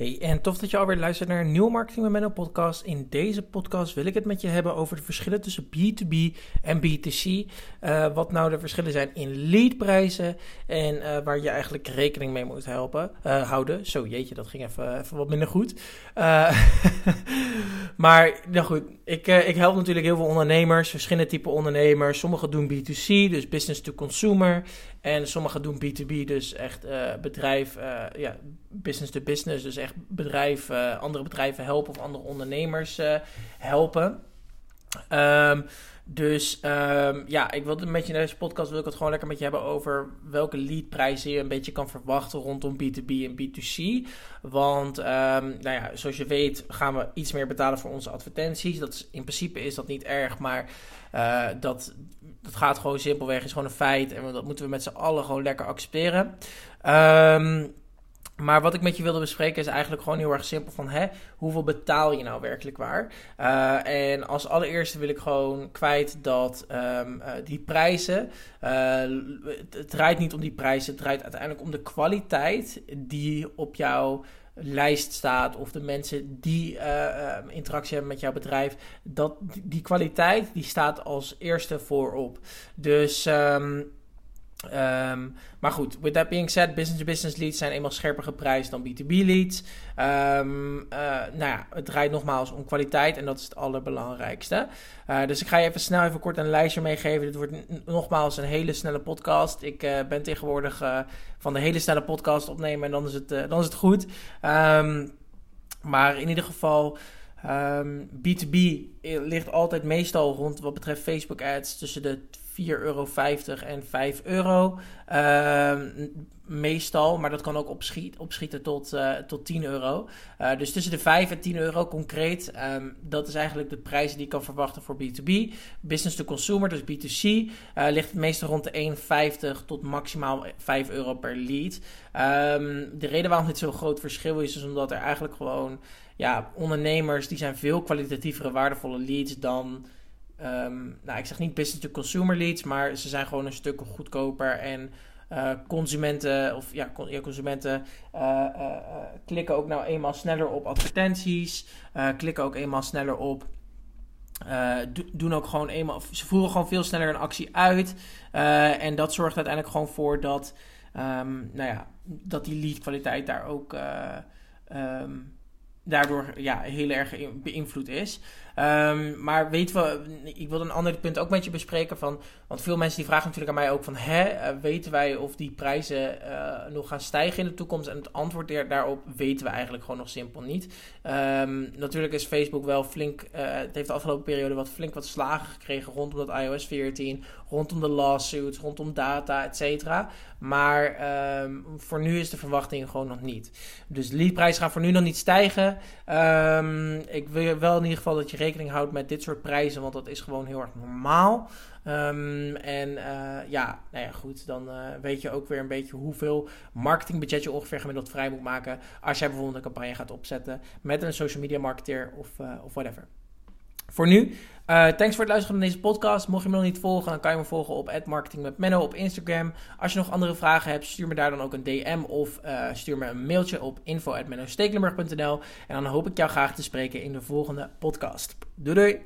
Hey, en tof dat je alweer luistert naar een nieuwe Marketing met podcast. In deze podcast wil ik het met je hebben over de verschillen tussen B2B en B2C. Uh, wat nou de verschillen zijn in leadprijzen en uh, waar je eigenlijk rekening mee moet helpen, uh, houden. Zo, jeetje, dat ging even, wat minder goed. maar, nou goed, ik, ik help natuurlijk heel veel ondernemers, verschillende typen ondernemers. Sommigen doen B2C, dus business to consumer. En sommigen doen B2B, dus echt bedrijf, ja, business to business, dus echt bedrijven, eh, andere bedrijven helpen of andere ondernemers eh, helpen. Um, dus um, ja, ik wilde met je in deze podcast wil ik het gewoon lekker met je hebben over welke leadprijzen je een beetje kan verwachten rondom B2B en B2C. Want um, nou ja, zoals je weet gaan we iets meer betalen voor onze advertenties. Dat is, in principe is dat niet erg, maar uh, dat, dat gaat gewoon simpelweg, is gewoon een feit. En dat moeten we met z'n allen gewoon lekker accepteren. Maar wat ik met je wilde bespreken is eigenlijk gewoon heel erg simpel van hè, hoeveel betaal je nou werkelijk waar? Uh, en als allereerste wil ik gewoon kwijt dat um, uh, die prijzen, uh, het draait niet om die prijzen, het draait uiteindelijk om de kwaliteit die op jouw lijst staat of de mensen die interactie hebben met jouw bedrijf, dat die kwaliteit die staat als eerste voorop. Dus um, Um, maar goed, with that being said, business-to-business leads zijn eenmaal scherper geprijsd dan B2B leads. Um, uh, nou ja, het draait nogmaals om kwaliteit en dat is het allerbelangrijkste. Uh, dus ik ga je even snel even kort een lijstje meegeven. Dit wordt nogmaals een hele snelle podcast. Ik uh, ben tegenwoordig van de hele snelle podcast opnemen en dan is het, dan is het goed. Um, maar in ieder geval... Um, B2B ligt altijd meestal rond wat betreft Facebook ads tussen de 4,50 euro en 5 euro. Uh, meestal, maar dat kan ook opschiet, opschieten tot, uh, tot 10 euro. Uh, dus tussen de 5 en 10 euro concreet. Um, dat is eigenlijk de prijs die je kan verwachten voor B2B. Business to consumer, dus B2C, uh, ligt het meestal rond de 1,50 tot maximaal 5 euro per lead. De reden waarom dit zo'n groot verschil is, is omdat er eigenlijk gewoon ja, ondernemers die zijn veel kwalitatievere, waardevolle leads dan. Um, nou, ik zeg niet business to consumer leads, maar ze zijn gewoon een stuk goedkoper en uh, consumenten of ja, consumenten uh, uh, klikken ook nou eenmaal sneller op advertenties, klikken ook eenmaal sneller op. Do, doen ook gewoon eenmaal, ze voeren gewoon veel sneller een actie uit. en dat zorgt uiteindelijk gewoon voor dat, um, nou ja, dat die lead kwaliteit daar ook um, daardoor ja, heel erg beïnvloed is. Um, maar weten we, ik wil een ander punt ook met je bespreken. Van, want veel mensen die vragen natuurlijk aan mij ook van, hè, uh, weten wij of die prijzen uh, nog gaan stijgen in de toekomst? En het antwoord daarop weten we eigenlijk gewoon nog simpel niet. Um, natuurlijk is Facebook wel flink, uh, het heeft de afgelopen periode wat flink wat slagen gekregen rondom dat iOS 14, rondom de lawsuits, rondom data, et cetera. Maar um, voor nu is de verwachting gewoon nog niet. Dus leadprijzen gaan voor nu nog niet stijgen. Ik wil wel in ieder geval dat je rekening houdt met dit soort prijzen, want dat is gewoon heel erg normaal. Um, en uh, ja, nou ja, goed, dan uh, weet je ook weer een beetje hoeveel marketingbudget je ongeveer gemiddeld vrij moet maken als jij bijvoorbeeld een campagne gaat opzetten met een social media marketeer of, uh, of whatever. Voor nu, uh, thanks voor het luisteren naar deze podcast. Mocht je me nog niet volgen, dan kan je me volgen op @marketingmetmenno op Instagram. Als je nog andere vragen hebt, stuur me daar dan ook een DM of uh, stuur me een mailtje op info@mennostekelenburg.nl en dan hoop ik jou graag te spreken in de volgende podcast. Doei doei!